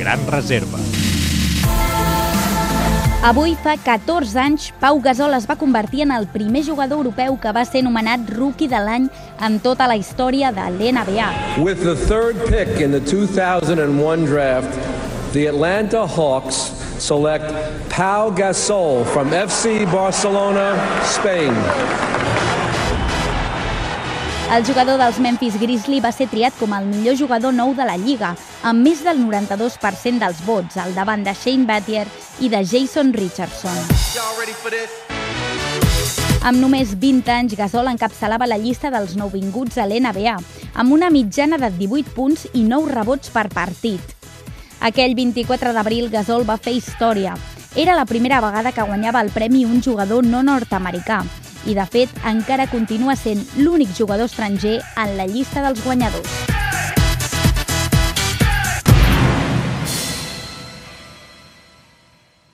gran reserva. Avui fa 14 anys, Pau Gasol es va convertir en el primer jugador europeu que va ser nomenat Rookie de l'any en tota la història de l'NBA. With the third pick in the 2001 draft, the Atlanta Hawks select Pau Gasol from FC Barcelona, Spain. El jugador dels Memphis Grizzlies va ser triat com el millor jugador nou de la Lliga, amb més del 92% dels vots, al davant de Shane Battier i de Jason Richardson. Amb només 20 anys, Gasol encapçalava la llista dels nouvinguts a l'NBA, amb una mitjana de 18 punts i 9 rebots per partit. Aquell 24 d'abril, Gasol va fer història. Era la primera vegada que guanyava el premi un jugador no nord-americà i, de fet, encara continua sent l'únic jugador estranger en la llista dels guanyadors.